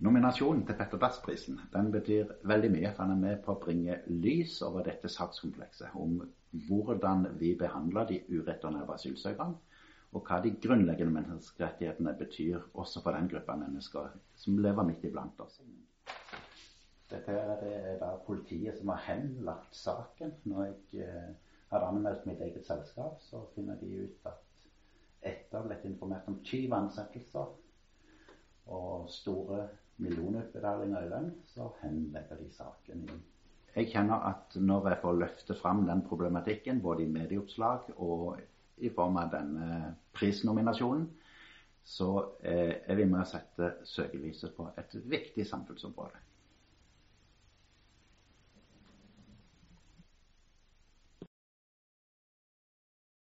Nominasjonen til Petter Dass-prisen den betyr veldig mye, for han er med på å bringe lys over dette sakskomplekset om hvordan vi behandler de ureturnerte asylsøkerne, og hva de grunnleggende menneskerettighetene betyr også for den gruppa mennesker som lever midt iblant oss. Dette er da politiet som har henlagt saken. Når jeg eh, hadde anmeldt mitt eget selskap, så finner de ut at etter å ha blitt informert om 20 ansettelser og store millionutbetalinger i lønn, så henlegger de saken. Jeg kjenner at når jeg får løfte fram den problematikken, både i medieoppslag og i form av denne prisnominasjonen, så eh, er vi med å sette søkelyset på et viktig samfunnsområde.